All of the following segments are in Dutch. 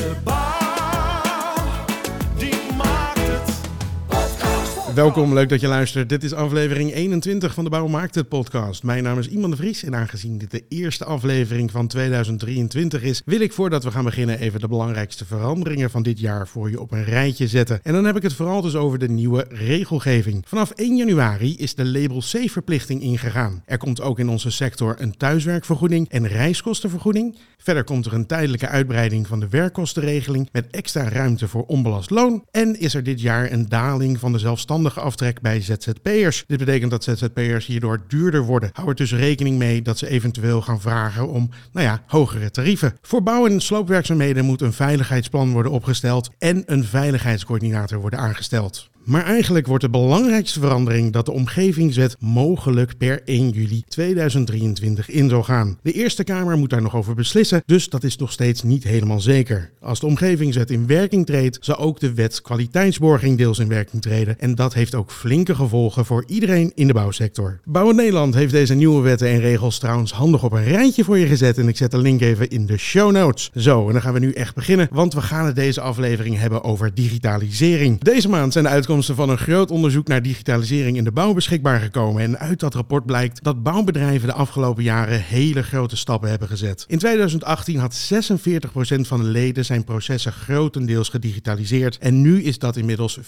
De bouw, Welkom, leuk dat je luistert. Dit is aflevering 21 van de Bouwmarkt het podcast. Mijn naam is Iman de Vries en aangezien dit de eerste aflevering van 2023 is, wil ik voordat we gaan beginnen even de belangrijkste veranderingen van dit jaar voor je op een rijtje zetten. En dan heb ik het vooral dus over de nieuwe regelgeving. Vanaf 1 januari is de Label C verplichting ingegaan. Er komt ook in onze sector een thuiswerkvergoeding en reiskostenvergoeding. Verder komt er een tijdelijke uitbreiding van de werkkostenregeling met extra ruimte voor onbelast loon. En is er dit jaar een daling van de zelfstandige aftrek bij ZZP'ers. Dit betekent dat ZZP'ers hierdoor duurder worden. Hou er dus rekening mee dat ze eventueel gaan vragen om, nou ja, hogere tarieven. Voor bouw- en sloopwerkzaamheden moet een veiligheidsplan worden opgesteld en een veiligheidscoördinator worden aangesteld. Maar eigenlijk wordt de belangrijkste verandering dat de omgevingswet mogelijk per 1 juli 2023 in zal gaan. De Eerste Kamer moet daar nog over beslissen, dus dat is nog steeds niet helemaal zeker. Als de omgevingswet in werking treedt, zal ook de wet kwaliteitsborging deels in werking treden. En dat heeft ook flinke gevolgen voor iedereen in de bouwsector. Bouwen Nederland heeft deze nieuwe wetten en regels trouwens handig op een rijtje voor je gezet. En ik zet de link even in de show notes. Zo, en dan gaan we nu echt beginnen, want we gaan het deze aflevering hebben over digitalisering. Deze maand zijn de uitkomsten van een groot onderzoek naar digitalisering in de bouw beschikbaar gekomen. En uit dat rapport blijkt dat bouwbedrijven de afgelopen jaren hele grote stappen hebben gezet. In 2018 had 46% van de leden zijn processen grotendeels gedigitaliseerd. En nu is dat inmiddels 74%.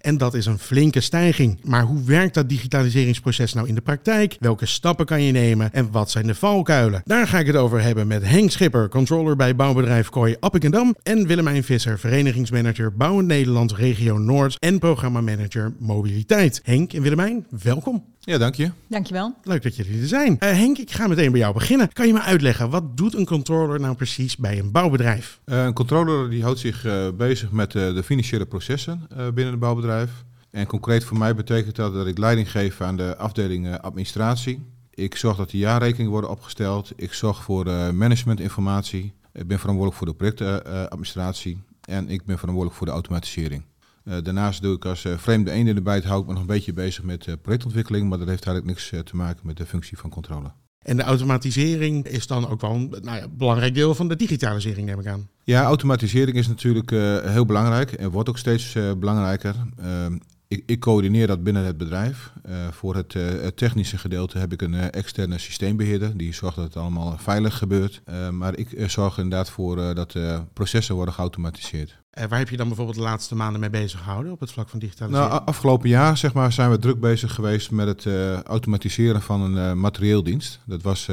En dat is een flinke stijging. Maar hoe werkt dat digitaliseringsproces nou in de praktijk? Welke stappen kan je nemen? En wat zijn de valkuilen? Daar ga ik het over hebben met Henk Schipper, controller bij bouwbedrijf Kooi Appingedam. En Willemijn Visser, verenigingsmanager Bouwen Nederland Regio Noord en programmamanager Mobiliteit. Henk en Willemijn, welkom. Ja, dank je. Dankjewel. Leuk dat jullie er zijn. Eh, Henk, ik ga meteen bij jou beginnen. Kan je me uitleggen, wat doet een controller nou precies bij een bouwbedrijf? Eh, een controller die houdt zich eh, bezig met eh, de financiële processen eh, binnen een bouwbedrijf. En concreet voor mij betekent dat dat ik leiding geef aan de afdeling eh, administratie. Ik zorg dat de jaarrekeningen worden opgesteld. Ik zorg voor eh, managementinformatie. Ik ben verantwoordelijk voor de projectadministratie. en ik ben verantwoordelijk voor de automatisering. Eh, daarnaast doe ik als eh, vreemde eend in de bijt hou ik me nog een beetje bezig met eh, projectontwikkeling. Maar dat heeft eigenlijk niks te maken met de functie van controller. En de automatisering is dan ook wel een nou ja, belangrijk deel van de digitalisering, neem ik aan. Ja, automatisering is natuurlijk heel belangrijk en wordt ook steeds belangrijker. Ehm, ik, ik coördineer dat binnen het bedrijf. Eh, voor het, eh, het technische gedeelte heb ik een eh, externe systeembeheerder die zorgt dat het allemaal veilig gebeurt. Maar ik zorg inderdaad voor dat processen worden geautomatiseerd. Waar heb je dan bijvoorbeeld de laatste maanden mee bezig gehouden op het vlak van digitalisering? Nou, afgelopen jaar zeg maar, zijn we druk bezig geweest met het automatiseren van een materieeldienst. Dat was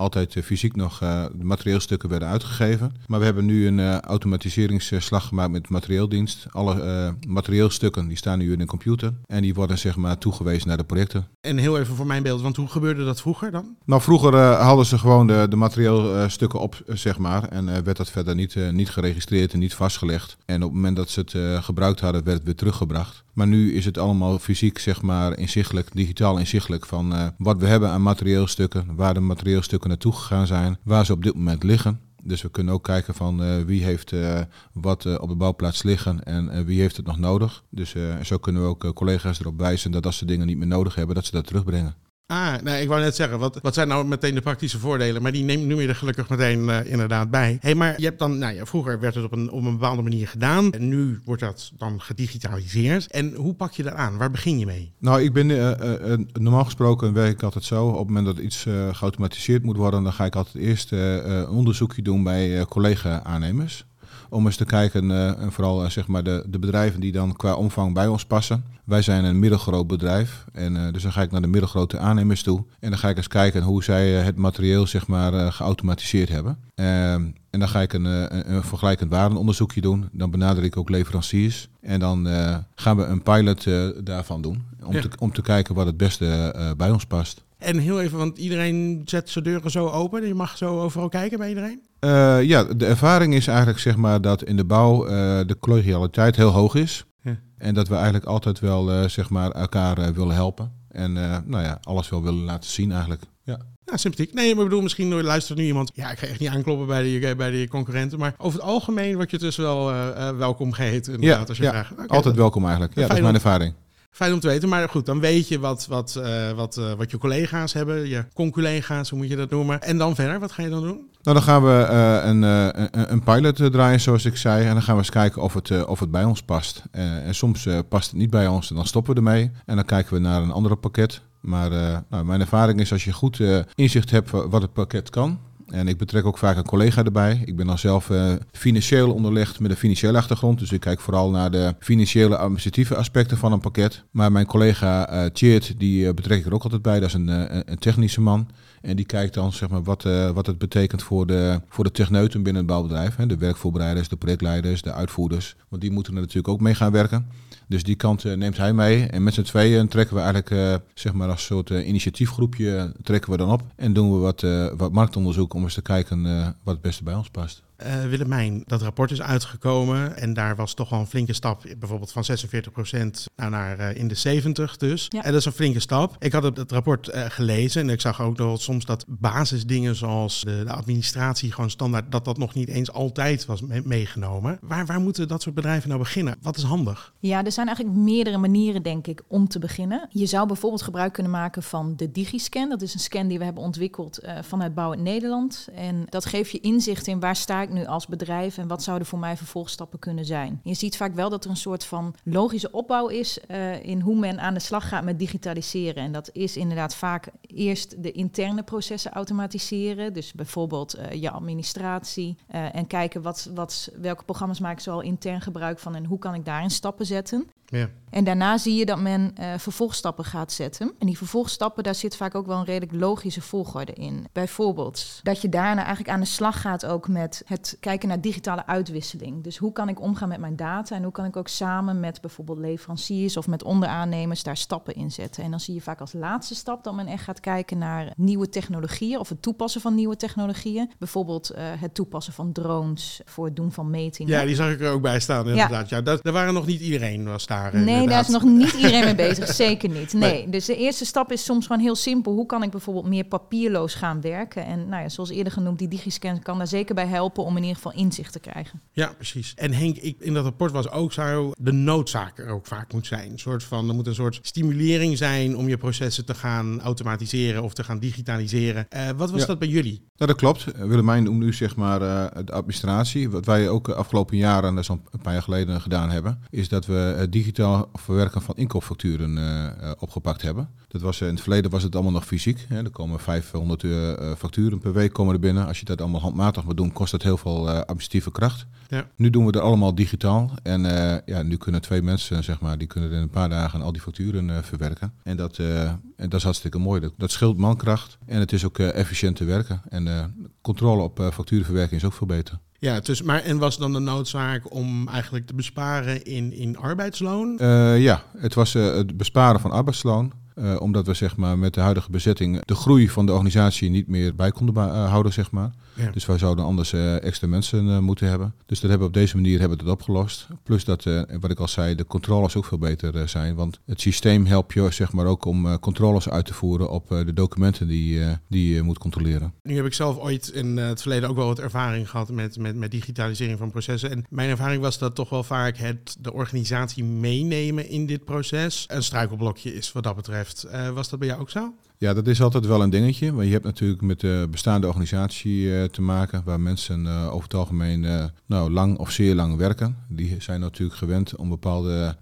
altijd eh, fysiek nog, eh, de materieelstukken werden uitgegeven. Maar we hebben nu een eh, automatiseringsslag gemaakt met materieeldienst. Alle materieelstukken die staan nu in een computer en die worden zeg maar toegewezen naar de projecten. En heel even voor mijn beeld, want hoe gebeurde dat vroeger dan? Nou, vroeger hadden ze gewoon de, de materieelstukken op, zeg maar. En werd dat verder niet, niet geregistreerd en niet vastgelegd. En op het moment dat ze het gebruikt hadden, werd het weer teruggebracht. Maar nu is het allemaal fysiek, zeg maar, inzichtelijk, digitaal inzichtelijk van wat we hebben aan materieelstukken, waar de materieelstukken naartoe gegaan zijn, waar ze op dit moment liggen. Dus we kunnen ook kijken van eh, wie heeft eh, wat eh, op de bouwplaats liggen en wie heeft het nog nodig. Dus zo kunnen we ook collega's erop wijzen dat als ze dingen niet meer nodig hebben, dat ze dat terugbrengen. Ah, nee, ik wou net zeggen, wat, wat zijn nou meteen de praktische voordelen? Maar die neem, noem je er gelukkig meteen eh, inderdaad bij. hey, maar je hebt dan, nou ja, vroeger werd het op een, op een bepaalde manier gedaan. En nu wordt dat dan gedigitaliseerd. En hoe pak je dat aan? Waar begin je mee? Nou, ik ben eh, eh, normaal gesproken werk ik altijd zo. Op het moment dat iets geautomatiseerd moet worden, dan ga ik altijd eerst een onderzoekje doen bij collega-aannemers. Om eens te kijken, eh, en vooral eh, zeg maar de, de bedrijven die dan qua omvang bij ons passen. Wij zijn een middelgroot bedrijf. En eh, dus dan ga ik naar de middelgrote aannemers toe. En dan ga ik eens kijken hoe zij het materieel zeg maar, geautomatiseerd hebben. Ehm, en dan ga ik een, een, een vergelijkend waardenonderzoekje doen. Dan benader ik ook leveranciers. En dan gaan we een pilot daarvan doen. Om, Ja. te, om te kijken wat het beste bij ons past. En heel even, want iedereen zet zijn deuren zo open. Je mag zo overal kijken bij iedereen. Eh, ja, de ervaring is eigenlijk zeg maar dat in de bouw eh, de collegialiteit heel hoog is. Ja. En dat we eigenlijk altijd wel eh, zeg maar elkaar willen helpen. En nou ja, alles wel willen laten zien eigenlijk. Ja. Ja, sympathiek. Nee, maar ik bedoel, misschien luistert nu iemand. Ja, ik ga echt niet aankloppen bij de, bij de concurrenten. Maar over het algemeen word je dus wel welkom geheten. Inderdaad, als je ja, vraagt. Altijd welkom eigenlijk. Ja, dat is mijn ervaring. Fijn om te weten, maar goed, dan weet je wat, wat, eh, wat, eh, wat je collega's hebben, je conculega's, hoe moet je dat noemen. En dan verder, wat ga je dan doen? Nou, dan gaan we eh, een, een, een pilot draaien, zoals ik zei. En dan gaan we eens kijken of het, of het bij ons past. En soms past het niet bij ons en dan stoppen we ermee. En dan kijken we naar een andere pakket. Maar nou, mijn ervaring is als je goed inzicht hebt wa- wat het pakket kan. En ik betrek ook vaak een collega erbij. Ik ben dan zelf eh, financieel onderlegd met een financiële achtergrond. Dus ik kijk vooral naar de financiële administratieve aspecten van een pakket. Maar mijn collega eh Tjeerd, die eh, betrek ik er ook altijd bij. Dat is een, een technische man. En die kijkt dan zeg maar, wat, wat het betekent voor de, voor de techneuten binnen het bouwbedrijf. Hè. De werkvoorbereiders, de projectleiders, de uitvoerders. Want die moeten er natuurlijk ook mee gaan werken. Dus die kant neemt hij mee. En met z'n tweeën trekken we eigenlijk zeg maar als soort initiatiefgroepje trekken we dan op. En doen we wat, wat marktonderzoek om eens te kijken eh, wat het beste bij ons past. Eh, Willemijn, dat rapport is uitgekomen en daar was toch wel een flinke stap, bijvoorbeeld van 46% naar, naar eh, in de 70 dus. Ja. En dat is een flinke stap. Ik had het, het rapport eh, gelezen en ik zag ook nog soms dat basisdingen zoals de, de administratie gewoon standaard, dat dat nog niet eens altijd was me- meegenomen. Waar, waar moeten dat soort bedrijven nou beginnen? Wat is handig? Ja, er zijn eigenlijk meerdere manieren, denk ik, om te beginnen. Je zou bijvoorbeeld gebruik kunnen maken van de DigiScan. Dat is een scan die we hebben ontwikkeld vanuit Bouwend Nederland. En dat geeft je inzicht in waar sta ik nu als bedrijf en wat zouden voor mij vervolgstappen kunnen zijn. Je ziet vaak wel dat er een soort van logische opbouw is eh, in hoe men aan de slag gaat met digitaliseren. En dat is inderdaad vaak eerst de interne processen automatiseren. Dus bijvoorbeeld eh, je administratie. eh, en kijken wat, wat, welke programma's maak ik zoal intern gebruik van en hoe kan ik daarin stappen zetten. Ja. En daarna zie je dat men eh, vervolgstappen gaat zetten. En die vervolgstappen, daar zit vaak ook wel een redelijk logische volgorde in. Bijvoorbeeld dat je daarna eigenlijk aan de slag gaat ook met het kijken naar digitale uitwisseling. Dus hoe kan ik omgaan met mijn data en hoe kan ik ook samen met bijvoorbeeld leveranciers of met onderaannemers daar stappen in zetten. En dan zie je vaak als laatste stap dat men echt gaat kijken naar nieuwe technologieën of het toepassen van nieuwe technologieën. Bijvoorbeeld eh, het toepassen van drones voor het doen van metingen. Ja, die zag ik er ook bij staan inderdaad. Ja, dat, daar waren nog niet iedereen was daar. Nee, daar is nog niet iedereen mee bezig. Zeker niet. Nee. Nee. Dus de eerste stap is soms gewoon heel simpel. Hoe kan ik bijvoorbeeld meer papierloos gaan werken? En nou ja, zoals eerder genoemd, die DigiScan kan daar zeker bij helpen om in ieder geval inzicht te krijgen. Ja, precies. En Henk, ik, in dat rapport was ook zo de noodzaak er ook vaak moet zijn. Een soort van, er moet een soort stimulering zijn om je processen te gaan automatiseren of te gaan digitaliseren. Eh, wat was Ja. dat bij jullie? Nou, dat klopt. Eh, Willemijn noemt nu zeg maar eh, de administratie. Wat wij ook de afgelopen jaren, dat is al een paar jaar geleden gedaan hebben, is dat we het digitaal verwerken van inkoopfacturen eh, eh, opgepakt hebben. Dat was, eh, in het verleden was het allemaal nog fysiek. Hè. Er komen 500 eh, facturen per week komen er binnen. Als je dat allemaal handmatig moet doen, kost dat heel veel administratieve kracht. Ja. Nu doen we het allemaal digitaal. En ja, nu kunnen twee mensen, zeg maar, die kunnen in een paar dagen al die facturen verwerken. En dat, en dat is hartstikke mooi. Dat, dat scheelt mankracht. En het is ook efficiënt te werken. En controle op facturenverwerking is ook veel beter. Ja, dus, maar en was dan de noodzaak om eigenlijk te besparen in, in arbeidsloon? Eh, ja, het was eh, het besparen van arbeidsloon. Eh, omdat we zeg maar, met de huidige bezetting de groei van de organisatie niet meer bij konden eh, houden. Zeg maar. Ja. Dus wij zouden anders eh, extra mensen moeten hebben. Dus dat hebben we op deze manier hebben we het opgelost. Plus dat, wat ik al zei, de controles ook veel beter zijn. Want het systeem helpt je zeg maar, ook om controles uit te voeren op de documenten die, die je moet controleren. Nu heb ik zelf ooit in het verleden ook wel wat ervaring gehad met, met, met digitalisering van processen. En mijn ervaring was dat toch wel vaak het de organisatie meenemen in dit proces een struikelblokje is wat dat betreft. Eh, was dat bij jou ook zo? Ja, dat is altijd wel een dingetje. Want je hebt natuurlijk met de bestaande organisatie eh, te maken, waar mensen eh, over het algemeen nou, lang of zeer lang werken. Die zijn natuurlijk gewend om bepaalde,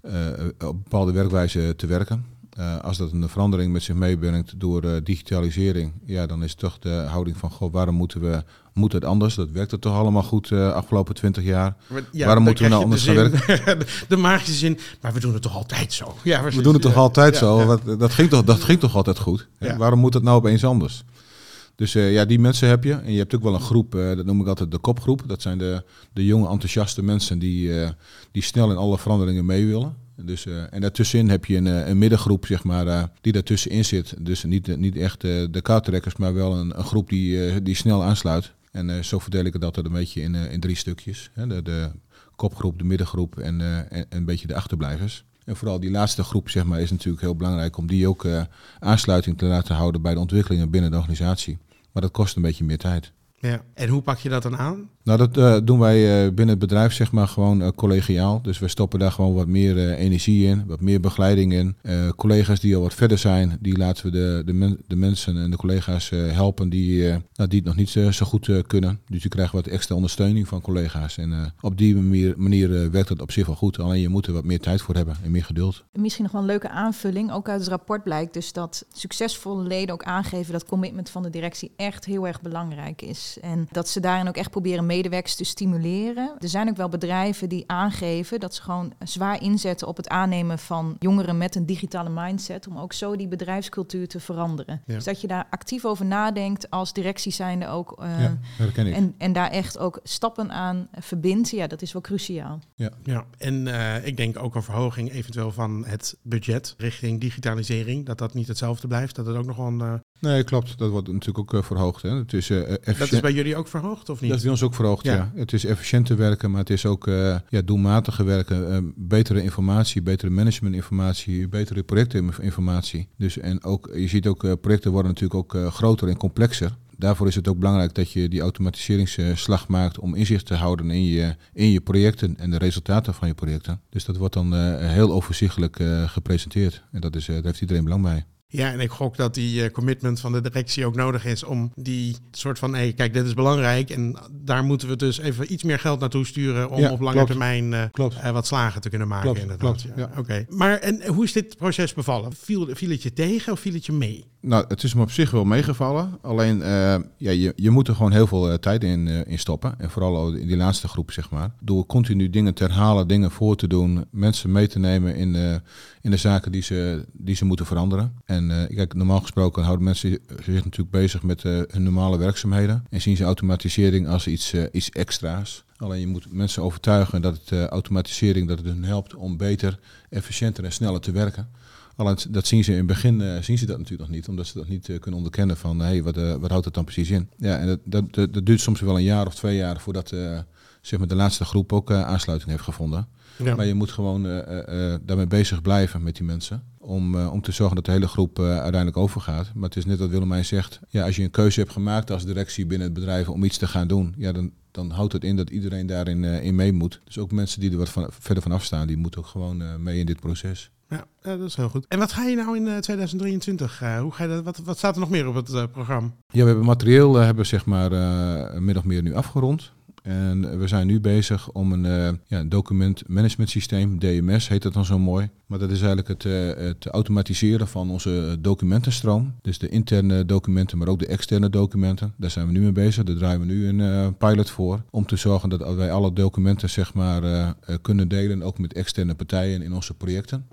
op bepaalde werkwijze te werken. Eh, als dat een verandering met zich meebrengt door eh, digitalisering, ja, dan is toch de houding van, goh, waarom moeten we, moet het anders? Dat werkt er toch allemaal goed de afgelopen twintig jaar. Ja, Waarom moeten we nou anders de zin- de, magische zin, maar we doen het toch altijd zo? Ja, We doen het toch altijd Ja, zo? ja. Dat, ging toch, dat ging toch altijd goed? Waarom moet het nou opeens anders? Dus eh, ja, die mensen heb je. En je hebt ook wel een groep, eh, dat noem ik altijd de kopgroep. Dat zijn de, de jonge, enthousiaste mensen die, eh, die snel in alle veranderingen mee willen. Dus, eh, en daartussenin heb je een, eh, een middengroep, zeg maar, eh, die daartussenin zit. Dus niet, niet echt de kaarttrekkers, maar wel een, een groep die, die snel aansluit. En zo verdeel ik het altijd een beetje in, in drie stukjes. Hè? De, de kopgroep, de middengroep en, en, en een beetje de achterblijvers. En vooral die laatste groep zeg maar, is natuurlijk heel belangrijk om die ook aansluiting te laten houden bij de ontwikkelingen binnen de organisatie. Maar dat kost een beetje meer tijd. Ja. En hoe pak je dat dan aan? Nou, dat eh, doen wij eh, binnen het bedrijf zeg maar gewoon eh, collegiaal. Dus we stoppen daar gewoon wat meer energie in, wat meer begeleiding in. Eh, collega's die al wat verder zijn, die laten we de, de, men- de mensen en de collega's eh, helpen die, eh, nou, die het nog niet zo goed eh, kunnen. Dus je krijgt wat extra ondersteuning van collega's. En eh, op die manier, manier werkt het op zich wel goed. Alleen je moet er wat meer tijd voor hebben en meer geduld. Misschien nog wel een leuke aanvulling. Ook uit het rapport blijkt dus dat succesvolle leden ook aangeven dat commitment van de directie echt heel erg belangrijk is. En dat ze daarin ook echt proberen medewerkers te stimuleren. Er zijn ook wel bedrijven die aangeven dat ze gewoon zwaar inzetten op het aannemen van jongeren met een digitale mindset. Om ook zo die bedrijfscultuur te veranderen. Ja. Dus dat je daar actief over nadenkt als directie zijnde ook. eh, ja, dat ken ik. en, en daar echt ook stappen aan verbindt. Ja, dat is wel cruciaal. Ja, en eh, ik denk ook een verhoging eventueel van het budget richting digitalisering. Dat dat niet hetzelfde blijft. Dat het ook nog wel een... eh, Nee, klopt. Dat wordt natuurlijk ook eh, verhoogd. Hè. Het is, efficiënt. dat is bij jullie ook verhoogd of niet? Dat is bij ons ook verhoogd, Ja. ja. Het is efficiënter werken, maar het is ook ja, doelmatiger werken. betere informatie, betere managementinformatie, betere projectinformatie. Dus, en ook, je ziet ook, projecten worden natuurlijk ook groter en complexer. Daarvoor is het ook belangrijk dat je die automatiseringsslag maakt om inzicht te houden in je, in je projecten en de resultaten van je projecten. Dus dat wordt dan heel overzichtelijk gepresenteerd. En dat is, daar heeft iedereen belang bij. Ja, en ik gok dat die eh, commitment van de directie ook nodig is om die soort van, hé, kijk, dit is belangrijk en daar moeten we dus even iets meer geld naartoe sturen om Ja, op lange klopt. termijn eh, eh, wat slagen te kunnen maken. Klopt, inderdaad. klopt, ja. ja. Oké. Maar en hoe is dit proces bevallen? Viel, viel het je tegen of viel het je mee? Nou, het is me op zich wel meegevallen. Alleen, eh, ja, je, je moet er gewoon heel veel eh, tijd in, eh, in stoppen. En vooral al in die laatste groep, zeg maar. Door continu dingen te herhalen, dingen voor te doen. Mensen mee te nemen in, in de zaken die ze, die ze moeten veranderen. En normaal gesproken houden mensen zich natuurlijk bezig met hun normale werkzaamheden. En zien ze automatisering als iets, iets extra's. Alleen je moet mensen overtuigen dat het, automatisering dat het hun helpt om beter, efficiënter en sneller te werken. Alleen dat zien ze in het begin eh, zien ze dat natuurlijk nog niet, omdat ze dat niet eh, kunnen onderkennen van hey, wat, eh, wat houdt het dan precies in. Ja, en dat, dat, dat, dat duurt soms wel een jaar of twee jaar voordat zeg maar de laatste groep ook aansluiting heeft gevonden. Ja. Maar je moet gewoon daarmee bezig blijven met die mensen. Om, om te zorgen dat de hele groep uiteindelijk overgaat. Maar het is net wat Willemijn zegt. Ja, als je een keuze hebt gemaakt als directie binnen het bedrijf om iets te gaan doen. Ja, dan, dan houdt het in dat iedereen daarin in mee moet. Dus ook mensen die er wat van, verder van afstaan, die moeten ook gewoon mee in dit proces. Ja, dat is heel goed. En wat ga je nou in eh, 2023? eh, hoe ga je dat, wat, wat staat er nog meer op het eh, programma? Ja, we hebben materieel eh, hebben zeg maar eh, min of meer nu afgerond. En we zijn nu bezig om een eh, ja, document management systeem, DMS heet dat dan zo mooi. Maar dat is eigenlijk het, eh, het automatiseren van onze documentenstroom. Dus de interne documenten, maar ook de externe documenten. Daar zijn we nu mee bezig. Daar draaien we nu een eh, pilot voor. Om te zorgen dat wij alle documenten zeg maar, eh, eh, kunnen delen, ook met externe partijen in onze projecten.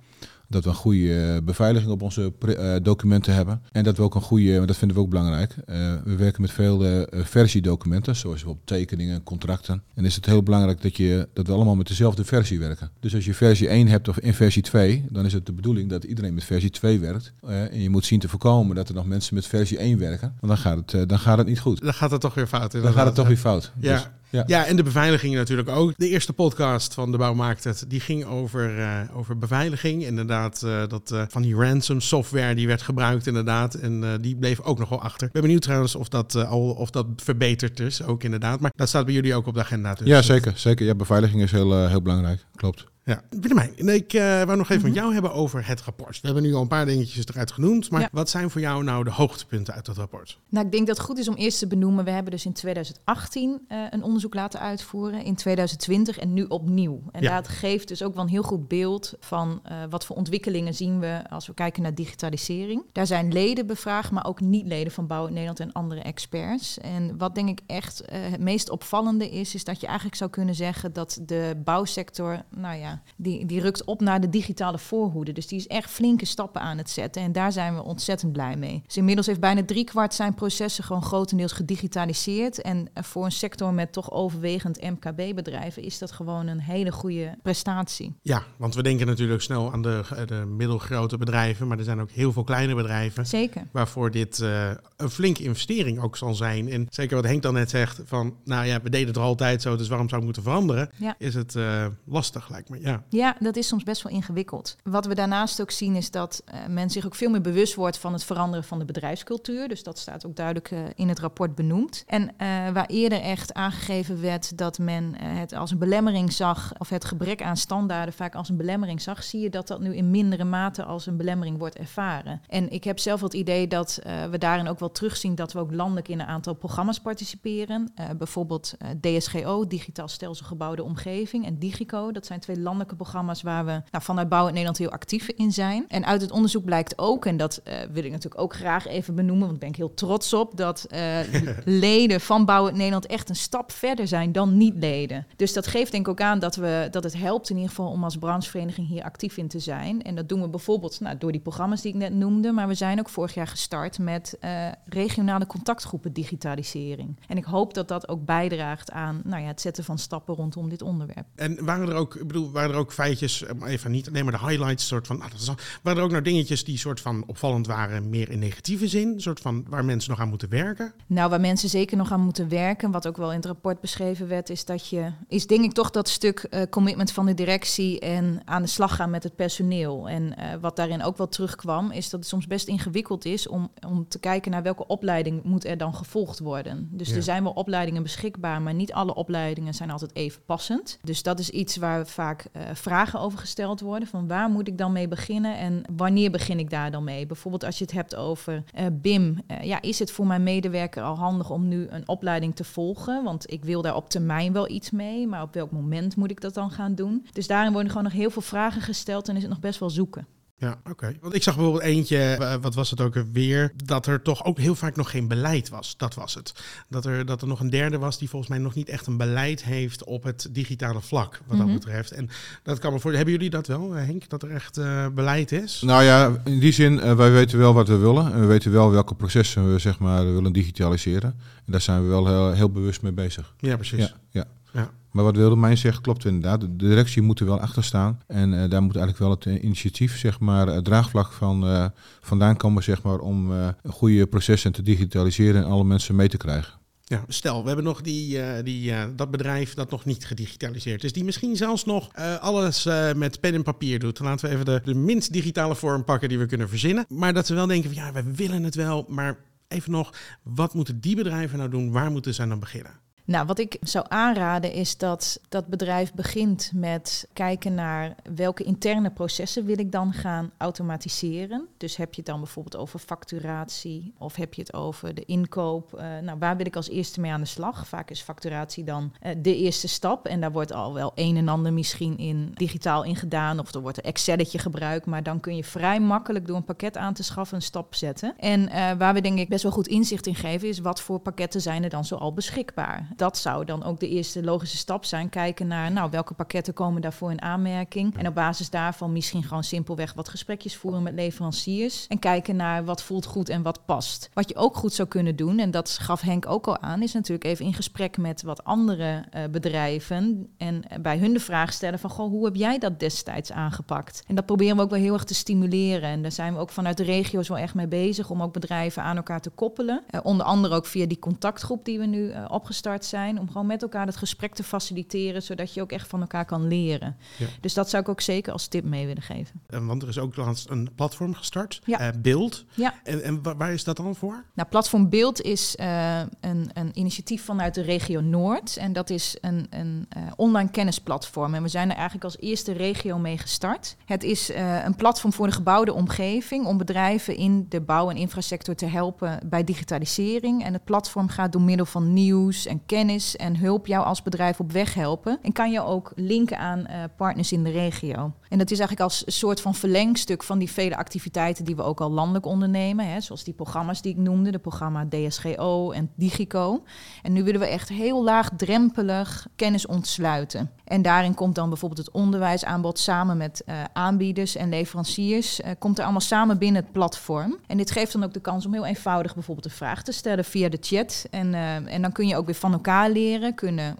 Dat we een goede eh, beveiliging op onze eh, documenten hebben. En dat we ook een goede, dat vinden we ook belangrijk. eh, we werken met veel versiedocumenten, zoals bijvoorbeeld tekeningen, contracten. En is het heel belangrijk dat, je, dat we allemaal met dezelfde versie werken. Dus als je versie 1 hebt of in versie 2, dan is het de bedoeling dat iedereen met versie 2 werkt. En je moet zien te voorkomen dat er nog mensen met versie 1 werken. Want dan gaat het, dan gaat het niet goed. Dan gaat het toch weer fout. Dan gaat het toch weer fout. Ja. Dus, ja. Ja, en de beveiliging natuurlijk ook. De eerste podcast van De Bouw Maakt Het, die ging over, eh, over beveiliging. Inderdaad, eh, dat eh, van die ransom software die werd gebruikt inderdaad. En die bleef ook nog wel achter. Ik ben benieuwd trouwens of dat, al, of dat verbeterd is, ook inderdaad. Maar dat staat bij jullie ook op de agenda. Dus, ja, zeker. zeker. Ja, beveiliging is heel, heel belangrijk. Klopt. Ja. Willemijn, ik eh wou nog even met jou hebben over het rapport. We hebben nu al een paar dingetjes eruit genoemd. Maar Ja. wat zijn voor jou nou de hoogtepunten uit dat rapport? Nou, ik denk dat het goed is om eerst te benoemen. We hebben dus in 2018 eh, een onderzoek laten uitvoeren, in 2020 en nu opnieuw. En Ja. dat geeft dus ook wel een heel goed beeld van eh, wat voor ontwikkelingen zien we als we kijken naar digitalisering. Daar zijn leden bevraagd, maar ook niet-leden van Bouw in Nederland en andere experts. En wat denk ik echt eh, het meest opvallende is, is dat je eigenlijk zou kunnen zeggen dat de bouwsector, nou ja, die, die rukt op naar de digitale voorhoede. Dus die is echt flinke stappen aan het zetten. En daar zijn we ontzettend blij mee. Dus inmiddels heeft bijna driekwart zijn processen gewoon grotendeels gedigitaliseerd. En eh, voor een sector met toch overwegend MKB-bedrijven is dat gewoon een hele goede prestatie. Ja, want we denken natuurlijk snel aan de, de middelgrote bedrijven. Maar er zijn ook heel veel kleine bedrijven. Zeker. waarvoor dit eh, een flinke investering ook zal zijn. En zeker wat Henk dan net zegt, van nou ja, we deden het er altijd zo, dus waarom zou ik moeten veranderen? Ja. Is het eh, lastig, lijkt me. Ja. Ja, dat is soms best wel ingewikkeld. Wat we daarnaast ook zien is dat eh, men zich ook veel meer bewust wordt van het veranderen van de bedrijfscultuur. Dus dat staat ook duidelijk eh, in het rapport benoemd. En eh, waar eerder echt aangegeven werd dat men het als een belemmering zag, of het gebrek aan standaarden vaak als een belemmering zag, zie je dat dat nu in mindere mate als een belemmering wordt ervaren. En ik heb zelf het idee dat we daarin ook wel terugzien dat we ook landelijk in een aantal programma's participeren. Bijvoorbeeld DSGO, Digitaal Stelsel Gebouwde Omgeving, en Digico. Dat zijn twee landelijke programma's waar we nou, vanuit Bouw in Nederland heel actief in zijn. En uit het onderzoek blijkt ook, en dat eh, wil ik natuurlijk ook graag even benoemen, want daar ben ik heel trots op, dat eh, leden van Bouw in Nederland echt een stap verder zijn dan niet-leden. Dus dat geeft denk ik ook aan dat, we, dat het helpt in ieder geval om als branchevereniging hier actief in te zijn. En dat doen we bijvoorbeeld nou, door die programma's die ik net noemde, maar we zijn ook vorig jaar gestart met eh, regionale contactgroepen digitalisering. En ik hoop dat dat ook bijdraagt aan nou ja, het zetten van stappen rondom dit onderwerp. En waren er ook, ik bedoel, waren er ook feitjes, eh, even niet alleen maar de highlights, soort van, nou, dat is waren er ook nou dingetjes die soort van opvallend waren, meer in negatieve zin, soort van waar mensen nog aan moeten werken? Nou, waar mensen zeker nog aan moeten werken, wat ook wel in het rapport beschreven werd, is dat je, is denk ik toch dat stuk eh, commitment van de directie en aan de slag gaan met het personeel. En eh, wat daarin ook wel terugkwam, is dat het soms best ingewikkeld is om, om te kijken naar welke opleiding moet er dan gevolgd worden. Dus Ja. er zijn wel opleidingen beschikbaar, maar niet alle opleidingen zijn altijd even passend. Dus dat is iets waar vaak eh, vragen over gesteld worden, van waar moet ik dan mee beginnen en wanneer begin ik daar dan mee? Bijvoorbeeld als je het hebt over eh, BIM, eh, ja, is het voor mijn medewerker al handig om nu een opleiding te volgen? Want ik wil daar op termijn wel iets mee, maar op welk moment moet ik dat dan gaan doen? Dus daarin worden gewoon nog heel veel vragen gesteld en is het nog best wel zoeken. Ja, oké. Want ik zag bijvoorbeeld eentje, eh, wat was het ook weer, dat er toch ook heel vaak nog geen beleid was. Dat was het. Dat er, dat er nog een derde was die volgens mij nog niet echt een beleid heeft op het digitale vlak, wat Mhm. dat betreft. En dat kan me voor. Hebben jullie dat wel, eh, Henk, dat er echt eh, beleid is? Nou ja, in die zin, wij weten wel wat we willen. En we weten wel welke processen we zeg maar willen digitaliseren. En daar zijn we wel heel, heel bewust mee bezig. Ja, precies. Ja, ja. Ja. Maar wat Wildermijn zegt, klopt inderdaad. De directie moet er wel achter staan. En eh, daar moet eigenlijk wel het eh, initiatief, zeg maar, het draagvlak van eh, vandaan komen, zeg maar, om eh, goede processen te digitaliseren en alle mensen mee te krijgen. Ja, stel, we hebben nog die, eh, die, eh, dat bedrijf dat nog niet gedigitaliseerd is. Die misschien zelfs nog eh, alles eh, met pen en papier doet. Laten we even de, de minst digitale vorm pakken die we kunnen verzinnen. Maar dat ze wel denken van ja, we willen het wel. Maar even nog, wat moeten die bedrijven nou doen? Waar moeten ze dan beginnen? Nou, wat ik zou aanraden is dat dat bedrijf begint met kijken naar welke interne processen wil ik dan gaan automatiseren. Dus heb je het dan bijvoorbeeld over facturatie of heb je het over de inkoop? Eh, nou, waar wil ik als eerste mee aan de slag? Vaak is facturatie dan eh, de eerste stap en daar wordt al wel een en ander misschien in digitaal in gedaan of er wordt een Excelletje gebruikt, maar dan kun je vrij makkelijk door een pakket aan te schaffen een stap zetten. En eh, waar we denk ik best wel goed inzicht in geven is wat voor pakketten zijn er dan zoal beschikbaar. Dat zou dan ook de eerste logische stap zijn. Kijken naar nou, welke pakketten komen daarvoor in aanmerking. En op basis daarvan misschien gewoon simpelweg wat gesprekjes voeren met leveranciers. En kijken naar wat voelt goed en wat past. Wat je ook goed zou kunnen doen, en dat gaf Henk ook al aan, is natuurlijk even in gesprek met wat andere eh, bedrijven. En bij hun de vraag stellen van goh, hoe heb jij dat destijds aangepakt? En dat proberen we ook wel heel erg te stimuleren. En daar zijn we ook vanuit de regio's wel echt mee bezig om ook bedrijven aan elkaar te koppelen. Eh, onder andere ook via die contactgroep die we nu eh, opgestart zijn. Om gewoon met elkaar het gesprek te faciliteren, zodat je ook echt van elkaar kan leren. Ja. Dus dat zou ik ook zeker als tip mee willen geven. Eh, Want er is ook laatst een platform gestart, Ja. eh, Beeld. Ja. En, en wa- waar is dat dan voor? Nou, Platform Beeld is eh, een, een initiatief vanuit de regio Noord. En dat is een, een online kennisplatform. En we zijn er eigenlijk als eerste regio mee gestart. Het is een platform voor de gebouwde omgeving om bedrijven in de bouw- en infrasector te helpen bij digitalisering. En het platform gaat door middel van nieuws en kennis en hulp jou als bedrijf op weg helpen. En kan je ook linken aan eh, partners in de regio. En dat is eigenlijk als een soort van verlengstuk van die vele activiteiten die we ook al landelijk ondernemen. Hè, zoals die programma's die ik noemde, de programma DSGO en Digico. En nu willen we echt heel laagdrempelig kennis ontsluiten. En daarin komt dan bijvoorbeeld het onderwijsaanbod samen met eh, aanbieders en leveranciers. eh, komt er allemaal samen binnen het platform. En dit geeft dan ook de kans om heel eenvoudig bijvoorbeeld een vraag te stellen via de chat. En, eh, en dan kun je ook weer van elkaar leren. Kunnen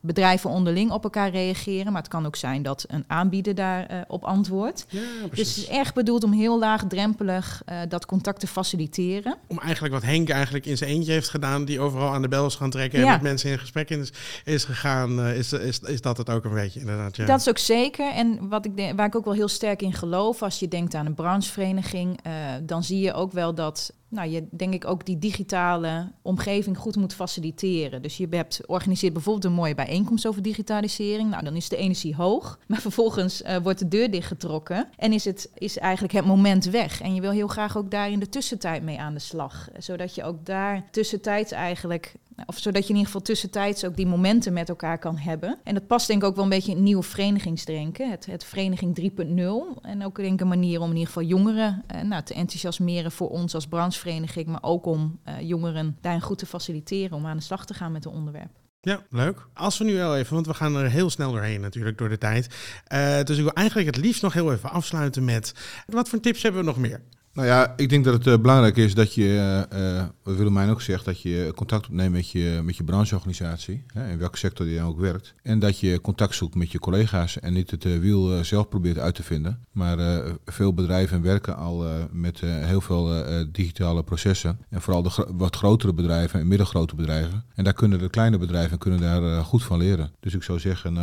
bedrijven onderling op elkaar reageren. Maar het kan ook zijn dat een aanbieder daarop op antwoordt. Ja, Dus het is echt bedoeld om heel laagdrempelig eh, dat contact te faciliteren. Om eigenlijk wat Henk eigenlijk in zijn eentje heeft gedaan, die overal aan de bel is gaan trekken en met mensen in gesprek is, is gegaan, eh, is, is, is dat het ook een beetje, inderdaad. Ja. Dat is ook zeker. En wat ik denk, waar ik ook wel heel sterk in geloof, als je denkt aan een branchevereniging, eh, dan zie je ook wel dat nou, je denk ik ook die digitale omgeving goed moet faciliteren. Dus je hebt organiseert bijvoorbeeld een mooie bijeenkomst over digitalisering. Nou, dan is de energie hoog, maar vervolgens eh, wordt de deur dichtgetrokken en is het is eigenlijk het moment weg. En je wil heel graag ook daar in de tussentijd mee aan de slag, zodat je ook daar tussentijds eigenlijk of zodat je in ieder geval tussentijds ook die momenten met elkaar kan hebben. En dat past denk ik ook wel een beetje in nieuwe verenigingsdenken. Het, het vereniging 3.0. En ook denk ik een manier om in ieder geval jongeren eh, nou, te enthousiasmeren voor ons als branchevereniging. Maar ook om eh, jongeren daarin goed te faciliteren om aan de slag te gaan met het onderwerp. Ja, leuk. Als we nu wel even, want we gaan er heel snel doorheen natuurlijk door de tijd. Uh, dus ik wil eigenlijk het liefst nog heel even afsluiten met wat voor tips hebben we nog meer? Nou ja, ik denk dat het uh, belangrijk is dat je, uh, wat Willemijn ook zegt, dat je contact opneemt met je, met je brancheorganisatie, hè, in welke sector die dan ook werkt. En dat je contact zoekt met je collega's en niet het uh, wiel zelf probeert uit te vinden. Maar veel bedrijven werken al met heel veel digitale processen. En vooral de wat grotere bedrijven en middelgrote bedrijven. En daar kunnen de kleine bedrijven kunnen daar goed van leren. Dus ik zou zeggen,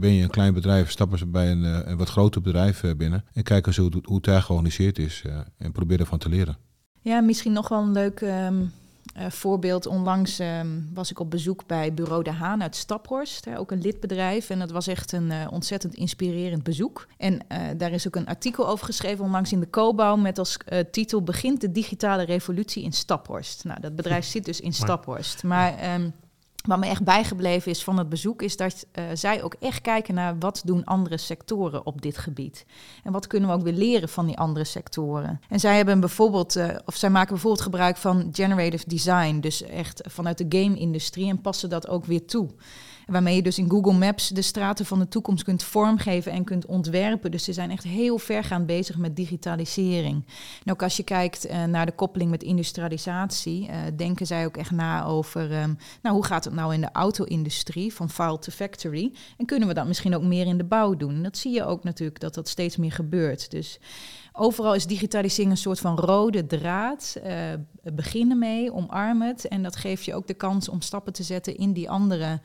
ben je een klein bedrijf, stap eens bij een, een wat groter bedrijf binnen. En kijk eens hoe, hoe het daar georganiseerd is probeer ervan te leren. Ja, misschien nog wel een leuk um, uh, voorbeeld. Onlangs um, was ik op bezoek bij Bureau de Haan uit Staphorst, hè, ook een lidbedrijf. En dat was echt een uh, ontzettend inspirerend bezoek. En uh, daar is ook een artikel over geschreven, onlangs in de Cobouw, met als titel Begint de digitale revolutie in Staphorst. Nou, dat bedrijf zit dus in Staphorst. Maar... Um, wat me echt bijgebleven is van het bezoek, is dat uh, zij ook echt kijken naar wat doen andere sectoren op dit gebied. En wat kunnen we ook weer leren van die andere sectoren. En zij hebben bijvoorbeeld, uh, of zij maken bijvoorbeeld gebruik van generative design, dus echt vanuit de game-industrie en passen dat ook weer toe. Waarmee je dus in Google Maps de straten van de toekomst kunt vormgeven en kunt ontwerpen. Dus ze zijn echt heel vergaand bezig met digitalisering. En ook als je kijkt uh, naar de koppeling met industrialisatie, uh, denken zij ook echt na over um, nou, hoe gaat het nou in de auto-industrie, van file to factory. En kunnen we dat misschien ook meer in de bouw doen? En dat zie je ook natuurlijk dat dat steeds meer gebeurt. Dus overal is digitalisering een soort van rode draad. Uh, beginnen mee, omarm het. En dat geeft je ook de kans om stappen te zetten in die andere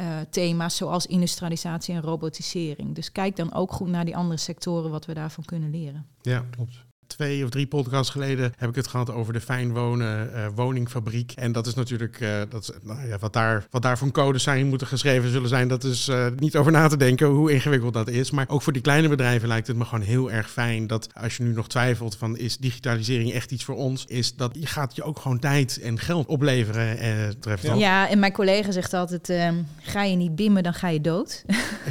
uh, thema's zoals industrialisatie en robotisering. Dus kijk dan ook goed naar die andere sectoren, wat we daarvan kunnen leren. Ja, klopt twee of drie podcasts geleden heb ik het gehad over de fijn wonen uh, woningfabriek. En dat is natuurlijk uh, dat is, nou ja, wat, daar, wat daar codes zijn moeten geschreven zullen zijn. Dat is uh, niet over na te denken hoe ingewikkeld dat is. Maar ook voor die kleine bedrijven lijkt het me gewoon heel erg fijn dat als je nu nog twijfelt van is digitalisering echt iets voor ons, is dat je gaat je ook gewoon tijd en geld opleveren. Eh, treft ja. ja, en mijn collega zegt altijd, ehm, ga je niet bimmen, dan ga je dood.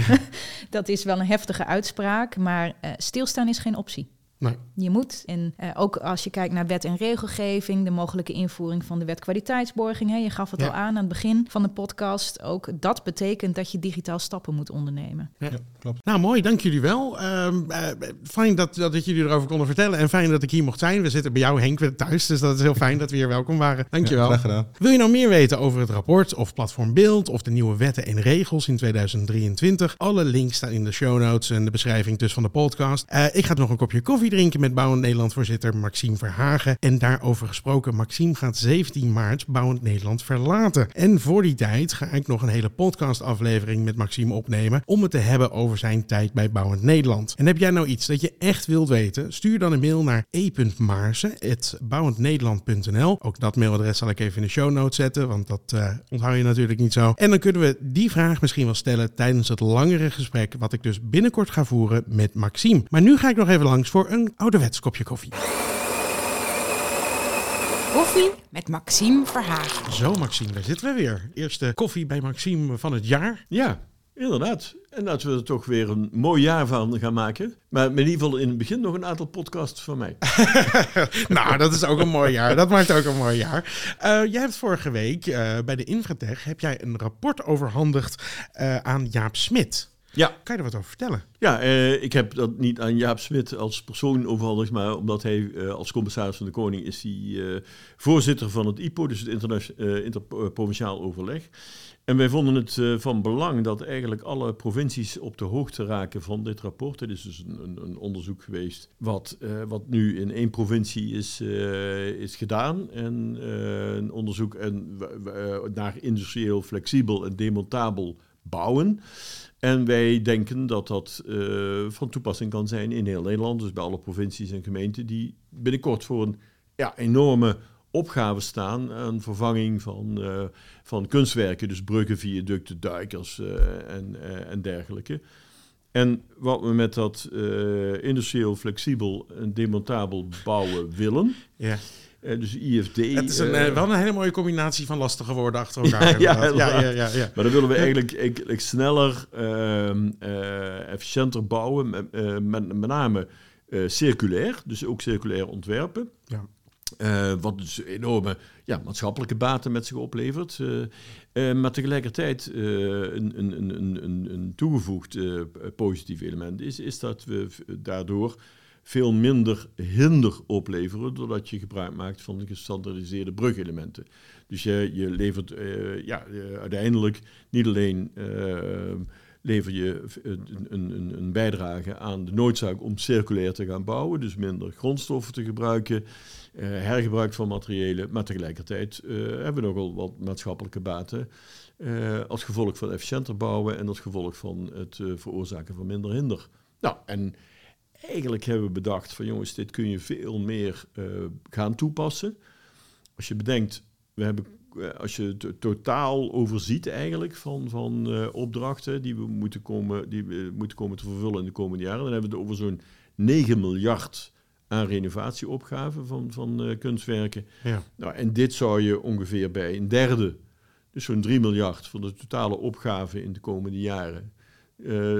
dat is wel een heftige uitspraak, maar stilstaan is geen optie. Nee. Je moet, en uh, ook als je kijkt naar wet en regelgeving, de mogelijke invoering van de wet kwaliteitsborging, hè, je gaf het ja. al aan aan het begin van de podcast, ook dat betekent dat je digitaal stappen moet ondernemen. Ja, ja klopt. Nou, mooi, dank jullie wel. Uh, uh, fijn dat, dat jullie erover konden vertellen en fijn dat ik hier mocht zijn. We zitten bij jou, Henk, weer thuis, dus dat is heel fijn dat we hier welkom waren. Dankjewel. Ja, gedaan. Wil je nou meer weten over het rapport of platform Beeld of de nieuwe wetten en regels in 2023? Alle links staan in de show notes en de beschrijving dus van de podcast. Uh, ik ga nog een kopje koffie drinken met Bouwend Nederland voorzitter Maxime Verhagen. En daarover gesproken, Maxime gaat 17 maart Bouwend Nederland verlaten. En voor die tijd ga ik nog een hele podcastaflevering met Maxime opnemen om het te hebben over zijn tijd bij Bouwend Nederland. En heb jij nou iets dat je echt wilt weten? Stuur dan een mail naar e.maarsen.bouwendnederland.nl Ook dat mailadres zal ik even in de show notes zetten, want dat uh, onthoud je natuurlijk niet zo. En dan kunnen we die vraag misschien wel stellen tijdens het langere gesprek wat ik dus binnenkort ga voeren met Maxime. Maar nu ga ik nog even langs voor een ouderwets kopje koffie. Koffie met Maxime Verhagen. Zo Maxime, daar zitten we weer. Eerste koffie bij Maxime van het jaar. Ja, inderdaad. En laten we er toch weer een mooi jaar van gaan maken. Maar in ieder geval in het begin nog een aantal podcasts van mij. nou, dat is ook een mooi jaar. Dat maakt ook een mooi jaar. Uh, jij hebt vorige week uh, bij de Infratech heb jij een rapport overhandigd uh, aan Jaap Smit. Ja. Kan je er wat over vertellen? Ja, uh, ik heb dat niet aan Jaap Smit als persoon overhandigd, maar omdat hij uh, als commissaris van de Koning is hij uh, voorzitter van het IPO, dus het Interprovinciaal Overleg. En wij vonden het van belang dat eigenlijk alle provincies op de hoogte raken van dit rapport. Het is dus een, een, een onderzoek geweest wat, wat nu in één provincie is, is gedaan. En een onderzoek en, naar industrieel flexibel en demontabel bouwen. En wij denken dat dat eh, van toepassing kan zijn in heel Nederland, dus bij alle provincies en gemeenten die binnenkort voor een ja, enorme opgave staan aan vervanging van, eh, van kunstwerken, dus bruggen, viaducten, duikers eh, en, en dergelijke. En wat we met dat industrieel flexibel en demontabel bouwen willen, Ja. Eh, dus IFD. Het is een, eh, eh, wel een hele mooie combinatie van lastige woorden achter elkaar. Ja, ja, ja, ja. Maar dan willen we eigenlijk, eigenlijk sneller, ehm, eh, efficiënter bouwen, met, met, met name circulair, dus ook circulair ontwerpen. Ja. Wat dus enorme ja, maatschappelijke baten met zich oplevert. Maar tegelijkertijd een, een, een, een- toegevoegd positief element is, is dat we daardoor veel minder hinder opleveren doordat je gebruik maakt van de gestandardiseerde brugelementen. Dus je, je levert eh, ja, eh, uiteindelijk niet alleen eh, lever je een, een, een- een bijdrage aan de noodzaak om circulair te gaan bouwen, dus minder grondstoffen te gebruiken, eh, hergebruik van materiëlen, maar tegelijkertijd eh, hebben we nogal wat maatschappelijke baten eh, als gevolg van efficiënter bouwen en als gevolg van het eh, veroorzaken van minder hinder. Nou, en eigenlijk hebben we bedacht van jongens, dit kun je veel meer eh, gaan toepassen. Als je bedenkt, we hebben, eh, als je het totaal overziet eigenlijk van, van eh, opdrachten die we, moeten komen, die we moeten komen te vervullen in de komende jaren, dan hebben we het over zo'n 9 miljard aan renovatieopgaven van, van kunstwerken. Ja. Nou, en dit zou je ongeveer bij een derde, dus zo'n 3 miljard van de totale opgave in de komende jaren,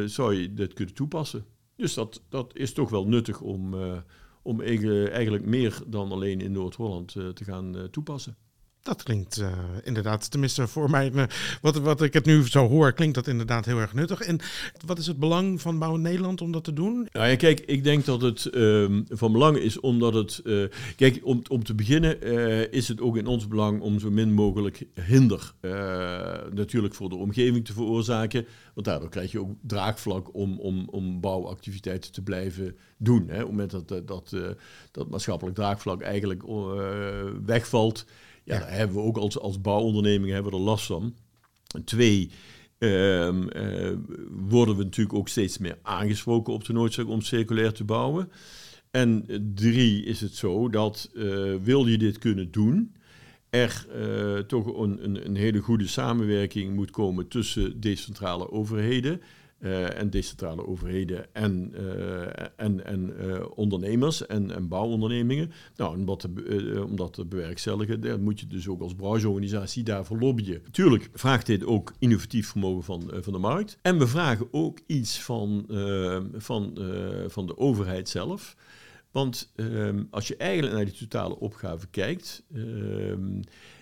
zou je dit kunnen toepassen. Dus dat, dat is toch wel nuttig om, eh, om eigen- eigenlijk meer dan alleen in Noord-Holland eh, te gaan eh, toepassen. Dat klinkt eh, inderdaad, tenminste voor mij, eh, wat, wat ik het nu zo hoor, klinkt dat inderdaad heel erg nuttig. En wat is het belang van Bouw Nederland om dat te doen? Nou ja, kijk, ik denk dat het ehm, van belang is omdat het... eh, kijk, om, om te beginnen is het ook in ons belang om zo min mogelijk hinder natuurlijk voor de omgeving te veroorzaken. Want daardoor krijg je ook draagvlak om, om, om bouwactiviteiten te blijven doen. Hè. Op het moment dat, dat, dat, maatschappelijk draagvlak eigenlijk wegvalt... Ja, daar hebben we ook als, als bouwonderneming hebben we er last van. Twee, ehm, eh, worden we natuurlijk ook steeds meer aangesproken op de noodzaak om circulair te bouwen. En drie is het zo dat eh, wil je dit kunnen doen, er eh, toch een, een, een hele goede samenwerking moet komen tussen decentrale overheden. Eh, en decentrale overheden en, eh, en, en eh, ondernemers en, en bouwondernemingen. Nou, om dat, te, om dat te bewerkstelligen, moet je dus ook als brancheorganisatie daarvoor lobbyen. Tuurlijk vraagt dit ook innovatief vermogen van, van de markt. En we vragen ook iets van, van, van de overheid zelf. Want ehm, als je eigenlijk naar die totale opgave kijkt, ehm,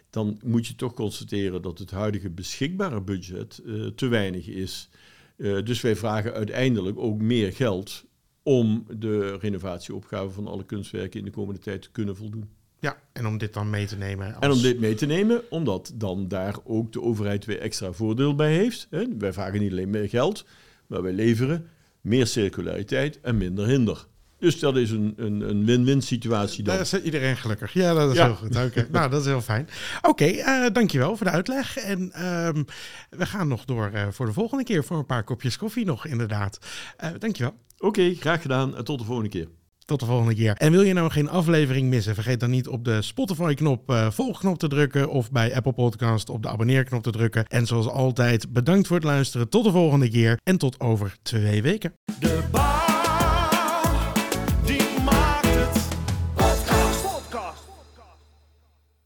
dan moet je toch constateren dat het huidige beschikbare budget te weinig is. Eh, dus wij vragen uiteindelijk ook meer geld om de renovatieopgave van alle kunstwerken in de komende tijd te kunnen voldoen. Ja, en om dit dan mee te nemen. En om dit mee te nemen, omdat dan daar ook de overheid weer extra voordeel bij heeft. Hè. Wij vragen niet alleen meer geld, maar wij leveren meer circulariteit en minder hinder. Dus dat is een, een, een win-win situatie dan. Daar is iedereen gelukkig. Ja, dat is Ja. heel goed. Oké, nou, dat is heel fijn. Oké, eh, dankjewel voor de uitleg. En ehm, we gaan nog door eh, voor de volgende keer voor een paar kopjes koffie nog, inderdaad. Eh dankjewel. Oké, graag gedaan en tot de volgende keer. Tot de volgende keer. En wil je nou geen aflevering missen? Vergeet dan niet op de Spotify-knop eh volgknop te drukken of bij Apple Podcast op de abonneerknop te drukken. En zoals altijd, bedankt voor het luisteren. Tot de volgende keer en tot over twee weken. De